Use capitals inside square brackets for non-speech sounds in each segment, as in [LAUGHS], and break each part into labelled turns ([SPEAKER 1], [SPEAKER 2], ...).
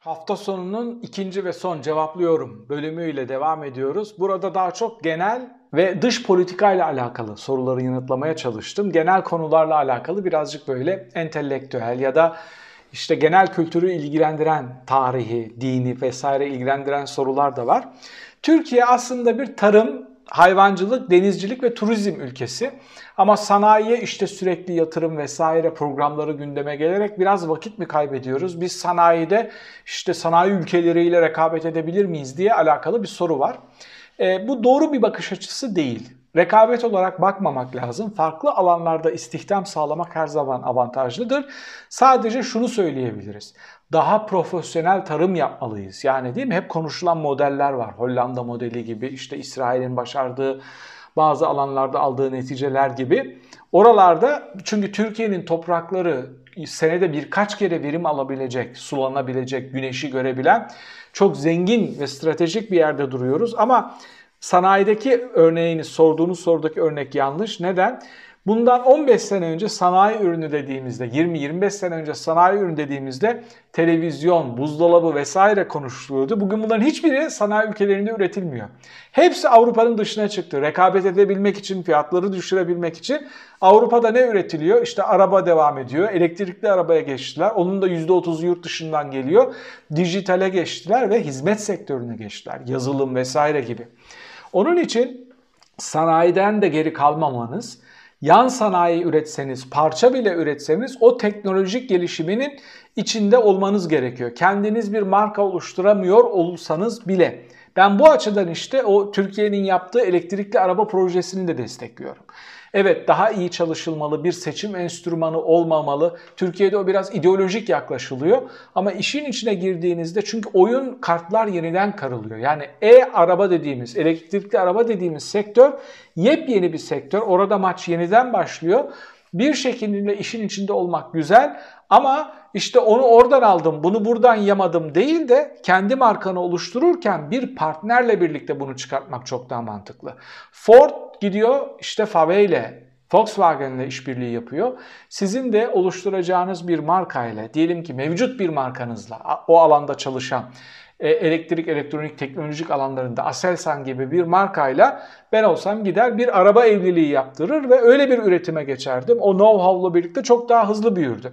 [SPEAKER 1] Hafta sonunun ikinci ve son cevaplıyorum bölümüyle devam ediyoruz. Burada daha çok genel ve dış politika ile alakalı soruları yanıtlamaya çalıştım. Genel konularla alakalı birazcık böyle entelektüel ya da işte genel kültürü ilgilendiren tarihi, dini vesaire ilgilendiren sorular da var. Türkiye aslında bir tarım, hayvancılık, denizcilik ve turizm ülkesi. Ama sanayiye işte sürekli yatırım vesaire programları gündeme gelerek biraz vakit mi kaybediyoruz? Biz sanayide işte sanayi ülkeleriyle rekabet edebilir miyiz diye alakalı bir soru var. E, bu doğru bir bakış açısı değil. Rekabet olarak bakmamak lazım. Farklı alanlarda istihdam sağlamak her zaman avantajlıdır. Sadece şunu söyleyebiliriz. Daha profesyonel tarım yapmalıyız. Yani değil mi? Hep konuşulan modeller var. Hollanda modeli gibi, işte İsrail'in başardığı bazı alanlarda aldığı neticeler gibi. Oralarda çünkü Türkiye'nin toprakları senede birkaç kere verim alabilecek, sulanabilecek, güneşi görebilen çok zengin ve stratejik bir yerde duruyoruz. Ama sanayideki örneğini sorduğunuz sorudaki örnek yanlış. Neden? Bundan 15 sene önce sanayi ürünü dediğimizde, 20-25 sene önce sanayi ürünü dediğimizde televizyon, buzdolabı vesaire konuşuluyordu. Bugün bunların hiçbiri sanayi ülkelerinde üretilmiyor. Hepsi Avrupa'nın dışına çıktı. Rekabet edebilmek için, fiyatları düşürebilmek için Avrupa'da ne üretiliyor? İşte araba devam ediyor. Elektrikli arabaya geçtiler. Onun da %30'u yurt dışından geliyor. Dijitale geçtiler ve hizmet sektörüne geçtiler. Yazılım vesaire gibi. Onun için sanayiden de geri kalmamanız, yan sanayi üretseniz, parça bile üretseniz o teknolojik gelişiminin içinde olmanız gerekiyor. Kendiniz bir marka oluşturamıyor olursanız bile. Ben bu açıdan işte o Türkiye'nin yaptığı elektrikli araba projesini de destekliyorum. Evet daha iyi çalışılmalı, bir seçim enstrümanı olmamalı. Türkiye'de o biraz ideolojik yaklaşılıyor. Ama işin içine girdiğinizde çünkü oyun kartlar yeniden karılıyor. Yani e-araba dediğimiz, elektrikli araba dediğimiz sektör yepyeni bir sektör. Orada maç yeniden başlıyor. Bir şekilde işin içinde olmak güzel ama işte onu oradan aldım, bunu buradan yamadım değil de kendi markanı oluştururken bir partnerle birlikte bunu çıkartmak çok daha mantıklı. Ford gidiyor işte Fave ile Volkswagen ile işbirliği yapıyor. Sizin de oluşturacağınız bir marka ile diyelim ki mevcut bir markanızla o alanda çalışan e, elektrik, elektronik, teknolojik alanlarında Aselsan gibi bir markayla ben olsam gider bir araba evliliği yaptırır ve öyle bir üretime geçerdim. O know-how'la birlikte çok daha hızlı büyürdüm.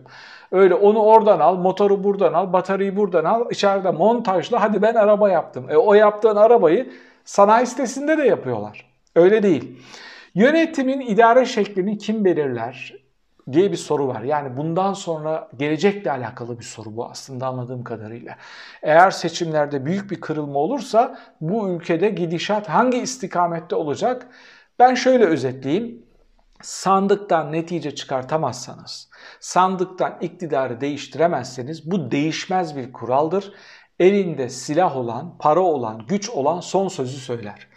[SPEAKER 1] Öyle onu oradan al, motoru buradan al, bataryayı buradan al, içeride montajla hadi ben araba yaptım. E, o yaptığın arabayı sanayi sitesinde de yapıyorlar. Öyle değil. Yönetimin idare şeklini kim belirler diye bir soru var. Yani bundan sonra gelecekle alakalı bir soru bu aslında anladığım kadarıyla. Eğer seçimlerde büyük bir kırılma olursa bu ülkede gidişat hangi istikamette olacak? Ben şöyle özetleyeyim. Sandıktan netice çıkartamazsanız, sandıktan iktidarı değiştiremezseniz bu değişmez bir kuraldır. Elinde silah olan, para olan, güç olan son sözü söyler.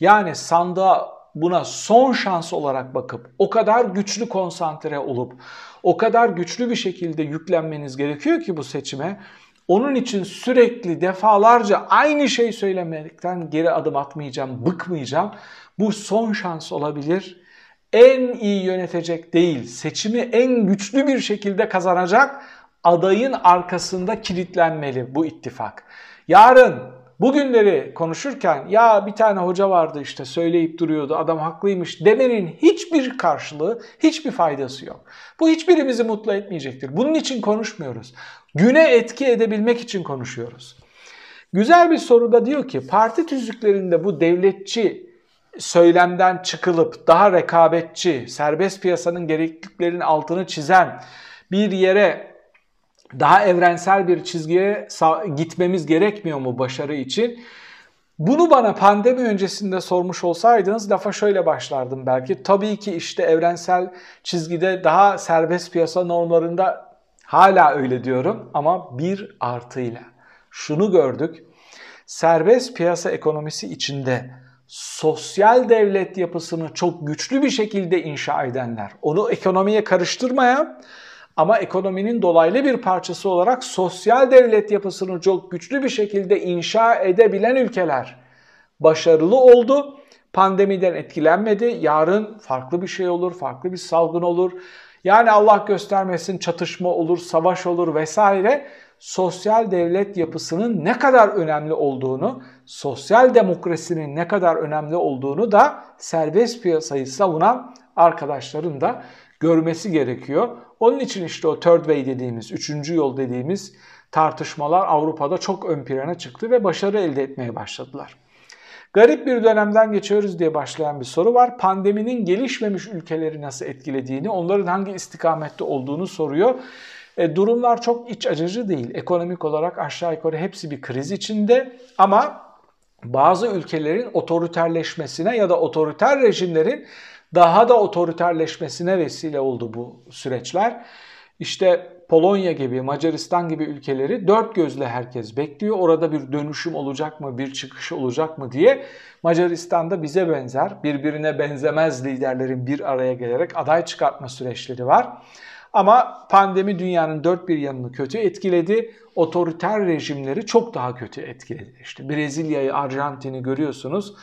[SPEAKER 1] Yani sandığa buna son şans olarak bakıp o kadar güçlü konsantre olup o kadar güçlü bir şekilde yüklenmeniz gerekiyor ki bu seçime. Onun için sürekli defalarca aynı şey söylemekten geri adım atmayacağım, bıkmayacağım. Bu son şans olabilir. En iyi yönetecek değil, seçimi en güçlü bir şekilde kazanacak adayın arkasında kilitlenmeli bu ittifak. Yarın Bugünleri konuşurken ya bir tane hoca vardı işte söyleyip duruyordu adam haklıymış demenin hiçbir karşılığı, hiçbir faydası yok. Bu hiçbirimizi mutlu etmeyecektir. Bunun için konuşmuyoruz. Güne etki edebilmek için konuşuyoruz. Güzel bir soruda diyor ki parti tüzüklerinde bu devletçi söylemden çıkılıp daha rekabetçi, serbest piyasanın gerekliliklerinin altını çizen bir yere daha evrensel bir çizgiye gitmemiz gerekmiyor mu başarı için? Bunu bana pandemi öncesinde sormuş olsaydınız lafa şöyle başlardım belki. Tabii ki işte evrensel çizgide daha serbest piyasa normlarında hala öyle diyorum ama bir artıyla. Şunu gördük. Serbest piyasa ekonomisi içinde sosyal devlet yapısını çok güçlü bir şekilde inşa edenler, onu ekonomiye karıştırmayan ama ekonominin dolaylı bir parçası olarak sosyal devlet yapısını çok güçlü bir şekilde inşa edebilen ülkeler başarılı oldu. Pandemiden etkilenmedi. Yarın farklı bir şey olur, farklı bir salgın olur. Yani Allah göstermesin çatışma olur, savaş olur vesaire. sosyal devlet yapısının ne kadar önemli olduğunu, sosyal demokrasinin ne kadar önemli olduğunu da serbest piyasayı savunan arkadaşların da görmesi gerekiyor. Onun için işte o third way dediğimiz, üçüncü yol dediğimiz tartışmalar Avrupa'da çok ön plana çıktı ve başarı elde etmeye başladılar. Garip bir dönemden geçiyoruz diye başlayan bir soru var. Pandeminin gelişmemiş ülkeleri nasıl etkilediğini, onların hangi istikamette olduğunu soruyor. E, durumlar çok iç acıcı değil. Ekonomik olarak aşağı yukarı hepsi bir kriz içinde ama bazı ülkelerin otoriterleşmesine ya da otoriter rejimlerin daha da otoriterleşmesine vesile oldu bu süreçler. İşte Polonya gibi, Macaristan gibi ülkeleri dört gözle herkes bekliyor. Orada bir dönüşüm olacak mı, bir çıkış olacak mı diye. Macaristan'da bize benzer, birbirine benzemez liderlerin bir araya gelerek aday çıkartma süreçleri var. Ama pandemi dünyanın dört bir yanını kötü etkiledi. Otoriter rejimleri çok daha kötü etkiledi. İşte Brezilya'yı, Arjantin'i görüyorsunuz.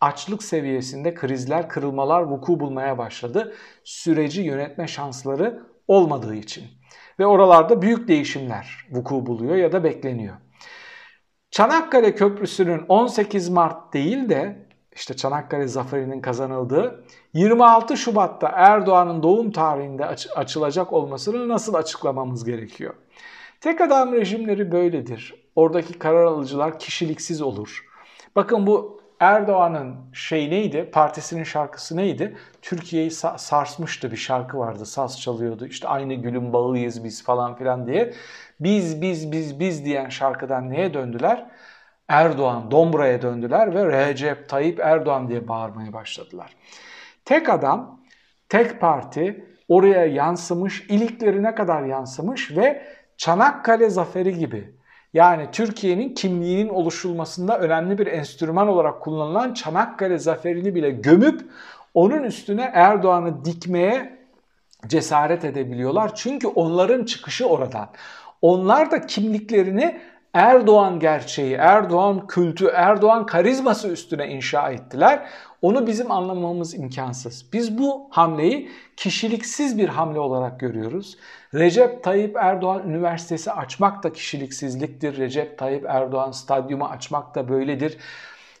[SPEAKER 1] Açlık seviyesinde krizler, kırılmalar vuku bulmaya başladı. Süreci yönetme şansları olmadığı için. Ve oralarda büyük değişimler vuku buluyor ya da bekleniyor. Çanakkale Köprüsü'nün 18 Mart değil de işte Çanakkale Zaferi'nin kazanıldığı 26 Şubat'ta Erdoğan'ın doğum tarihinde aç- açılacak olmasını nasıl açıklamamız gerekiyor? Tek adam rejimleri böyledir. Oradaki karar alıcılar kişiliksiz olur. Bakın bu Erdoğan'ın şey neydi? Partisinin şarkısı neydi? Türkiye'yi sarsmıştı bir şarkı vardı. Saz çalıyordu. İşte aynı gülün bağıyız biz falan filan diye. Biz biz biz biz diyen şarkıdan neye döndüler? Erdoğan, Dombra'ya döndüler ve Recep Tayyip Erdoğan diye bağırmaya başladılar. Tek adam, tek parti oraya yansımış, iliklerine kadar yansımış ve Çanakkale Zaferi gibi yani Türkiye'nin kimliğinin oluşulmasında önemli bir enstrüman olarak kullanılan Çanakkale Zaferi'ni bile gömüp onun üstüne Erdoğan'ı dikmeye cesaret edebiliyorlar. Çünkü onların çıkışı oradan. Onlar da kimliklerini Erdoğan gerçeği, Erdoğan kültü, Erdoğan karizması üstüne inşa ettiler. Onu bizim anlamamız imkansız. Biz bu hamleyi kişiliksiz bir hamle olarak görüyoruz. Recep Tayyip Erdoğan Üniversitesi açmak da kişiliksizliktir. Recep Tayyip Erdoğan Stadyumu açmak da böyledir.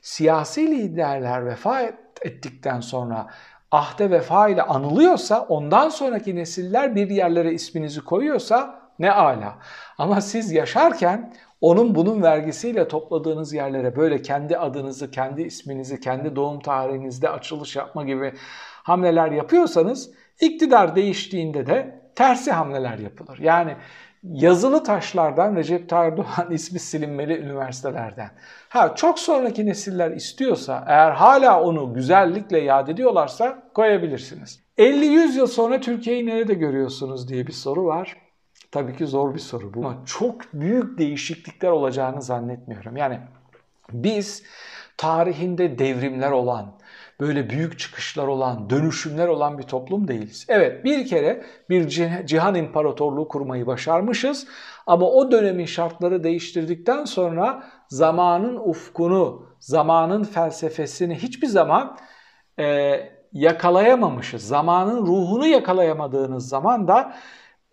[SPEAKER 1] Siyasi liderler vefat ettikten sonra ahde vefa ile anılıyorsa ondan sonraki nesiller bir yerlere isminizi koyuyorsa ne ala. Ama siz yaşarken onun bunun vergisiyle topladığınız yerlere böyle kendi adınızı, kendi isminizi, kendi doğum tarihinizde açılış yapma gibi hamleler yapıyorsanız iktidar değiştiğinde de tersi hamleler yapılır. Yani yazılı taşlardan Recep Tayyip Erdoğan [LAUGHS] ismi silinmeli üniversitelerden. Ha çok sonraki nesiller istiyorsa eğer hala onu güzellikle yad ediyorlarsa koyabilirsiniz. 50-100 yıl sonra Türkiye'yi nerede görüyorsunuz diye bir soru var. Tabii ki zor bir soru bu ama çok büyük değişiklikler olacağını zannetmiyorum. Yani biz tarihinde devrimler olan, böyle büyük çıkışlar olan, dönüşümler olan bir toplum değiliz. Evet bir kere bir cihan imparatorluğu kurmayı başarmışız ama o dönemin şartları değiştirdikten sonra zamanın ufkunu, zamanın felsefesini hiçbir zaman e, yakalayamamışız. Zamanın ruhunu yakalayamadığınız zaman da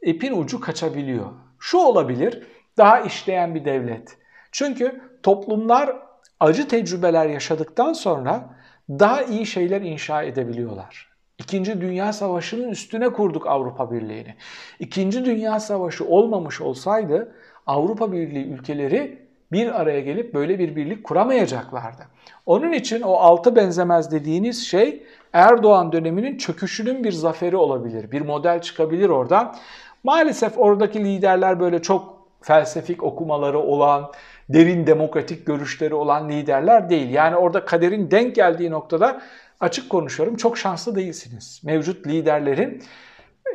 [SPEAKER 1] ipin ucu kaçabiliyor. Şu olabilir, daha işleyen bir devlet. Çünkü toplumlar acı tecrübeler yaşadıktan sonra daha iyi şeyler inşa edebiliyorlar. İkinci Dünya Savaşı'nın üstüne kurduk Avrupa Birliği'ni. İkinci Dünya Savaşı olmamış olsaydı Avrupa Birliği ülkeleri bir araya gelip böyle bir birlik kuramayacaklardı. Onun için o altı benzemez dediğiniz şey Erdoğan döneminin çöküşünün bir zaferi olabilir. Bir model çıkabilir oradan. Maalesef oradaki liderler böyle çok felsefik okumaları olan, derin demokratik görüşleri olan liderler değil. Yani orada kaderin denk geldiği noktada açık konuşuyorum çok şanslı değilsiniz. Mevcut liderlerin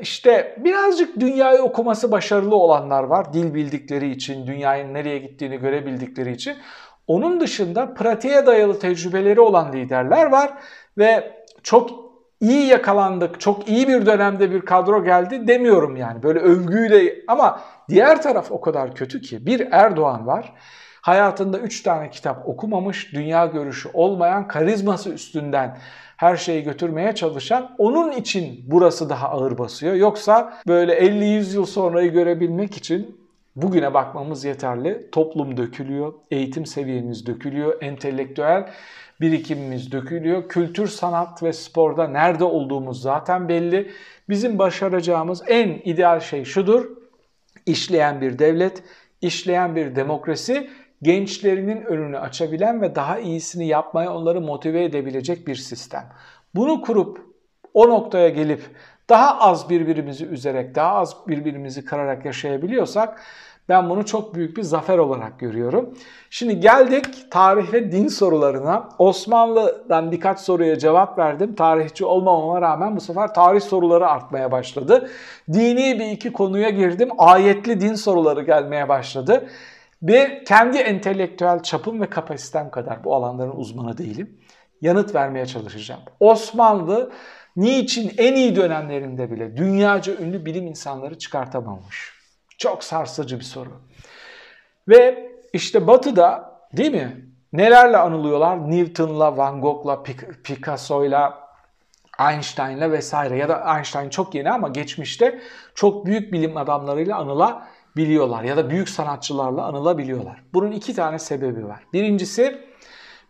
[SPEAKER 1] işte birazcık dünyayı okuması başarılı olanlar var. Dil bildikleri için, dünyanın nereye gittiğini görebildikleri için. Onun dışında pratiğe dayalı tecrübeleri olan liderler var ve çok iyi yakalandık, çok iyi bir dönemde bir kadro geldi demiyorum yani. Böyle övgüyle ama diğer taraf o kadar kötü ki bir Erdoğan var. Hayatında 3 tane kitap okumamış, dünya görüşü olmayan, karizması üstünden her şeyi götürmeye çalışan onun için burası daha ağır basıyor. Yoksa böyle 50-100 yıl sonrayı görebilmek için Bugüne bakmamız yeterli. Toplum dökülüyor, eğitim seviyemiz dökülüyor, entelektüel birikimimiz dökülüyor. Kültür, sanat ve sporda nerede olduğumuz zaten belli. Bizim başaracağımız en ideal şey şudur. İşleyen bir devlet, işleyen bir demokrasi, gençlerinin önünü açabilen ve daha iyisini yapmaya onları motive edebilecek bir sistem. Bunu kurup o noktaya gelip daha az birbirimizi üzerek, daha az birbirimizi kırarak yaşayabiliyorsak ben bunu çok büyük bir zafer olarak görüyorum. Şimdi geldik tarih ve din sorularına. Osmanlı'dan birkaç soruya cevap verdim. Tarihçi olmamama rağmen bu sefer tarih soruları artmaya başladı. Dini bir iki konuya girdim. Ayetli din soruları gelmeye başladı. Bir kendi entelektüel çapım ve kapasitem kadar bu alanların uzmanı değilim. Yanıt vermeye çalışacağım. Osmanlı niçin en iyi dönemlerinde bile dünyaca ünlü bilim insanları çıkartamamış? Çok sarsıcı bir soru. Ve işte Batı'da değil mi? Nelerle anılıyorlar? Newton'la, Van Gogh'la, Picasso'yla, Einstein'la vesaire ya da Einstein çok yeni ama geçmişte çok büyük bilim adamlarıyla anılabiliyorlar ya da büyük sanatçılarla anılabiliyorlar. Bunun iki tane sebebi var. Birincisi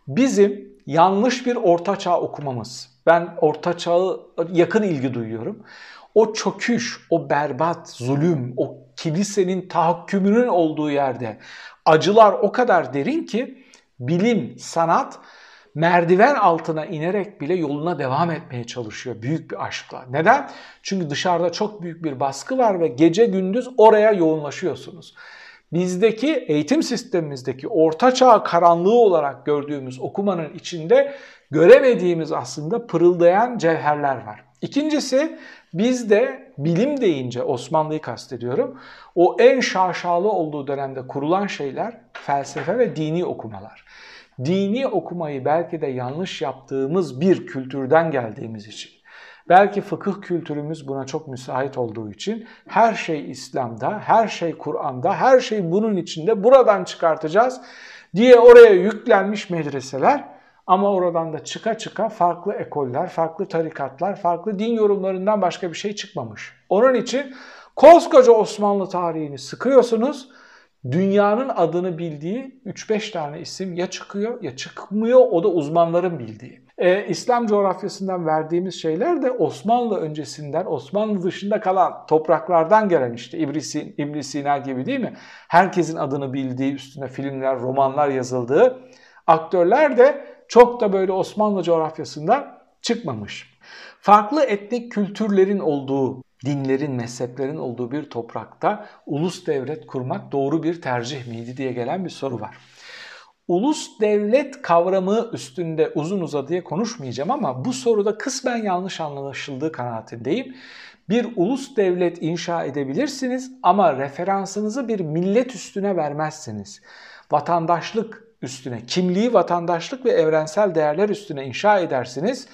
[SPEAKER 1] bizim yanlış bir orta çağ okumamız. Ben orta çağı yakın ilgi duyuyorum. O çöküş, o berbat, zulüm, o kilisenin tahakkümünün olduğu yerde acılar o kadar derin ki bilim, sanat merdiven altına inerek bile yoluna devam etmeye çalışıyor büyük bir aşkla. Neden? Çünkü dışarıda çok büyük bir baskı var ve gece gündüz oraya yoğunlaşıyorsunuz. Bizdeki eğitim sistemimizdeki orta çağ karanlığı olarak gördüğümüz okumanın içinde göremediğimiz aslında pırıldayan cevherler var. İkincisi bizde bilim deyince Osmanlı'yı kastediyorum. O en şaşalı olduğu dönemde kurulan şeyler felsefe ve dini okumalar. Dini okumayı belki de yanlış yaptığımız bir kültürden geldiğimiz için Belki fıkıh kültürümüz buna çok müsait olduğu için her şey İslam'da, her şey Kur'an'da, her şey bunun içinde buradan çıkartacağız diye oraya yüklenmiş medreseler ama oradan da çıka çıka farklı ekoller, farklı tarikatlar, farklı din yorumlarından başka bir şey çıkmamış. Onun için koskoca Osmanlı tarihini sıkıyorsunuz. Dünyanın adını bildiği 3-5 tane isim ya çıkıyor ya çıkmıyor o da uzmanların bildiği. Ee, İslam coğrafyasından verdiğimiz şeyler de Osmanlı öncesinden, Osmanlı dışında kalan topraklardan gelen işte İbn, İbn Sina gibi değil mi? Herkesin adını bildiği, üstüne filmler, romanlar yazıldığı aktörler de çok da böyle Osmanlı coğrafyasından çıkmamış. Farklı etnik kültürlerin olduğu, dinlerin, mezheplerin olduğu bir toprakta ulus devlet kurmak doğru bir tercih miydi diye gelen bir soru var. Ulus devlet kavramı üstünde uzun uzadıya konuşmayacağım ama bu soruda kısmen yanlış anlaşıldığı kanaatindeyim. Bir ulus devlet inşa edebilirsiniz ama referansınızı bir millet üstüne vermezsiniz. Vatandaşlık üstüne, kimliği vatandaşlık ve evrensel değerler üstüne inşa edersiniz.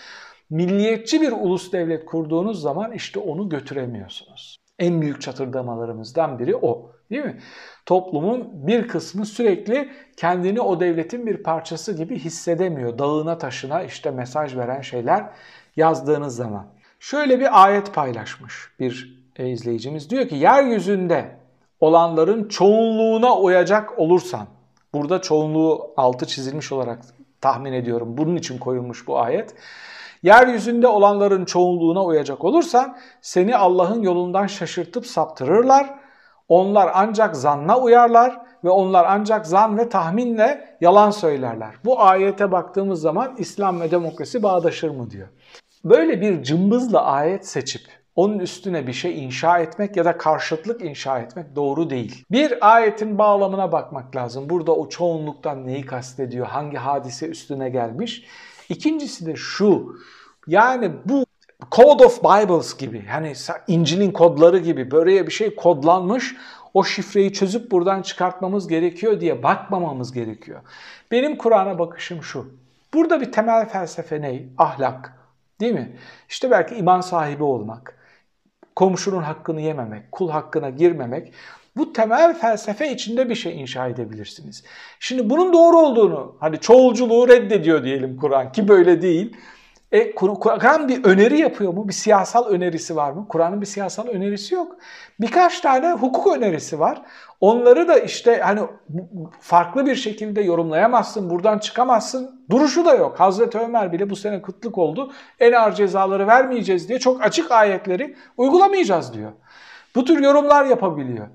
[SPEAKER 1] Milliyetçi bir ulus devlet kurduğunuz zaman işte onu götüremiyorsunuz. En büyük çatırdamalarımızdan biri o. Değil mi? Toplumun bir kısmı sürekli kendini o devletin bir parçası gibi hissedemiyor. Dağına taşına işte mesaj veren şeyler yazdığınız zaman. Şöyle bir ayet paylaşmış bir izleyicimiz. Diyor ki yeryüzünde olanların çoğunluğuna uyacak olursan Burada çoğunluğu altı çizilmiş olarak tahmin ediyorum. Bunun için koyulmuş bu ayet. Yeryüzünde olanların çoğunluğuna uyacak olursan seni Allah'ın yolundan şaşırtıp saptırırlar. Onlar ancak zanna uyarlar ve onlar ancak zan ve tahminle yalan söylerler. Bu ayete baktığımız zaman İslam ve demokrasi bağdaşır mı diyor. Böyle bir cımbızla ayet seçip onun üstüne bir şey inşa etmek ya da karşıtlık inşa etmek doğru değil. Bir ayetin bağlamına bakmak lazım. Burada o çoğunluktan neyi kastediyor, hangi hadise üstüne gelmiş. İkincisi de şu, yani bu Code of Bibles gibi, hani İncil'in kodları gibi böyle bir şey kodlanmış, o şifreyi çözüp buradan çıkartmamız gerekiyor diye bakmamamız gerekiyor. Benim Kur'an'a bakışım şu. Burada bir temel felsefe ne? Ahlak. Değil mi? İşte belki iman sahibi olmak komşunun hakkını yememek, kul hakkına girmemek bu temel felsefe içinde bir şey inşa edebilirsiniz. Şimdi bunun doğru olduğunu, hani çoğulculuğu reddediyor diyelim Kur'an ki böyle değil. E Kur'an bir öneri yapıyor mu? Bir siyasal önerisi var mı? Kur'an'ın bir siyasal önerisi yok. Birkaç tane hukuk önerisi var. Onları da işte hani farklı bir şekilde yorumlayamazsın, buradan çıkamazsın. Duruşu da yok. Hazreti Ömer bile bu sene kıtlık oldu. En ağır cezaları vermeyeceğiz diye çok açık ayetleri uygulamayacağız diyor. Bu tür yorumlar yapabiliyor.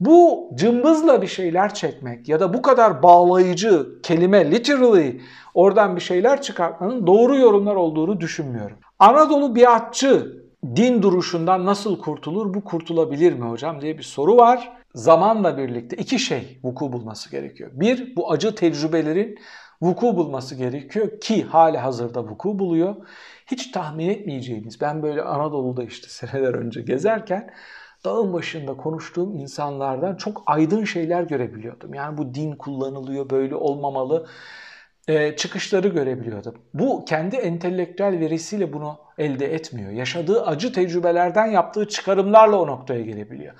[SPEAKER 1] Bu cımbızla bir şeyler çekmek ya da bu kadar bağlayıcı kelime literally oradan bir şeyler çıkartmanın doğru yorumlar olduğunu düşünmüyorum. Anadolu biatçı din duruşundan nasıl kurtulur, bu kurtulabilir mi hocam diye bir soru var. Zamanla birlikte iki şey vuku bulması gerekiyor. Bir, bu acı tecrübelerin vuku bulması gerekiyor ki hali hazırda vuku buluyor. Hiç tahmin etmeyeceğiniz, ben böyle Anadolu'da işte seneler önce gezerken dağın başında konuştuğum insanlardan çok aydın şeyler görebiliyordum. Yani bu din kullanılıyor, böyle olmamalı e, çıkışları görebiliyordum. Bu kendi entelektüel verisiyle bunu elde etmiyor. Yaşadığı acı tecrübelerden yaptığı çıkarımlarla o noktaya gelebiliyor.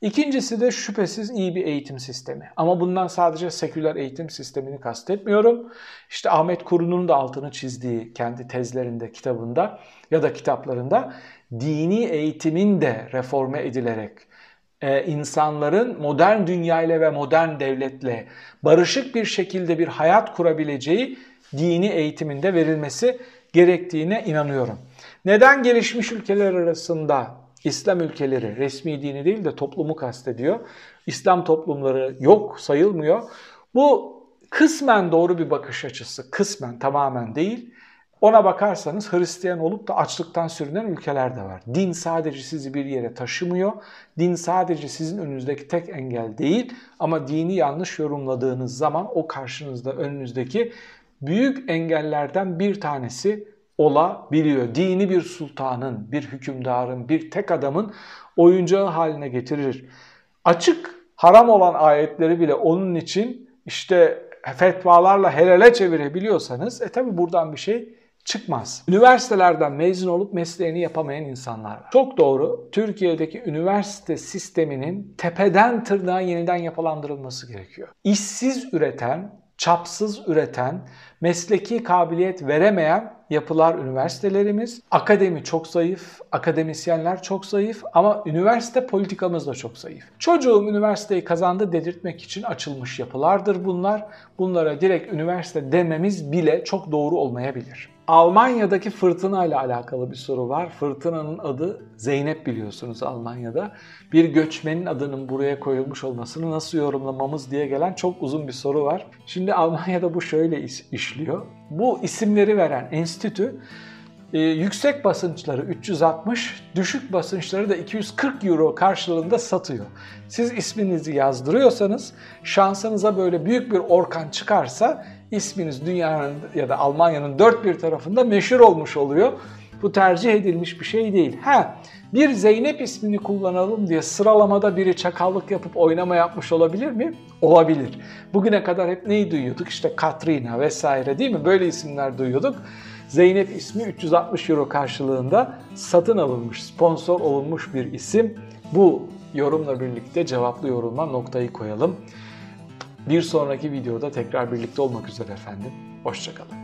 [SPEAKER 1] İkincisi de şüphesiz iyi bir eğitim sistemi. Ama bundan sadece seküler eğitim sistemini kastetmiyorum. İşte Ahmet Kuru'nun da altını çizdiği kendi tezlerinde, kitabında ya da kitaplarında dini eğitimin de reforme edilerek e, insanların modern dünyayla ve modern devletle barışık bir şekilde bir hayat kurabileceği dini eğitiminde verilmesi gerektiğine inanıyorum. Neden gelişmiş ülkeler arasında İslam ülkeleri resmi dini değil de toplumu kastediyor. İslam toplumları yok sayılmıyor. Bu kısmen doğru bir bakış açısı. Kısmen tamamen değil. Ona bakarsanız Hristiyan olup da açlıktan sürünen ülkeler de var. Din sadece sizi bir yere taşımıyor. Din sadece sizin önünüzdeki tek engel değil. Ama dini yanlış yorumladığınız zaman o karşınızda önünüzdeki büyük engellerden bir tanesi olabiliyor. Dini bir sultanın, bir hükümdarın, bir tek adamın oyuncağı haline getirir. Açık haram olan ayetleri bile onun için işte fetvalarla helale çevirebiliyorsanız e tabi buradan bir şey çıkmaz. Üniversitelerden mezun olup mesleğini yapamayan insanlar var. Çok doğru. Türkiye'deki üniversite sisteminin tepeden tırnağa yeniden yapılandırılması gerekiyor. İşsiz üreten, çapsız üreten, mesleki kabiliyet veremeyen yapılar üniversitelerimiz. Akademi çok zayıf, akademisyenler çok zayıf ama üniversite politikamız da çok zayıf. Çocuğum üniversiteyi kazandı dedirtmek için açılmış yapılardır bunlar. Bunlara direkt üniversite dememiz bile çok doğru olmayabilir. Almanya'daki fırtına ile alakalı bir soru var. Fırtınanın adı Zeynep biliyorsunuz Almanya'da. Bir göçmenin adının buraya koyulmuş olmasını nasıl yorumlamamız diye gelen çok uzun bir soru var. Şimdi Almanya'da bu şöyle işliyor. Bu isimleri veren enstitü e, yüksek basınçları 360, düşük basınçları da 240 euro karşılığında satıyor. Siz isminizi yazdırıyorsanız şansınıza böyle büyük bir orkan çıkarsa isminiz dünyanın ya da Almanya'nın dört bir tarafında meşhur olmuş oluyor. Bu tercih edilmiş bir şey değil. Ha, bir Zeynep ismini kullanalım diye sıralamada biri çakallık yapıp oynama yapmış olabilir mi? Olabilir. Bugüne kadar hep neyi duyuyorduk? İşte Katrina vesaire değil mi? Böyle isimler duyuyorduk. Zeynep ismi 360 euro karşılığında satın alınmış, sponsor olunmuş bir isim. Bu yorumla birlikte cevaplı yoruma noktayı koyalım. Bir sonraki videoda tekrar birlikte olmak üzere efendim. Hoşçakalın.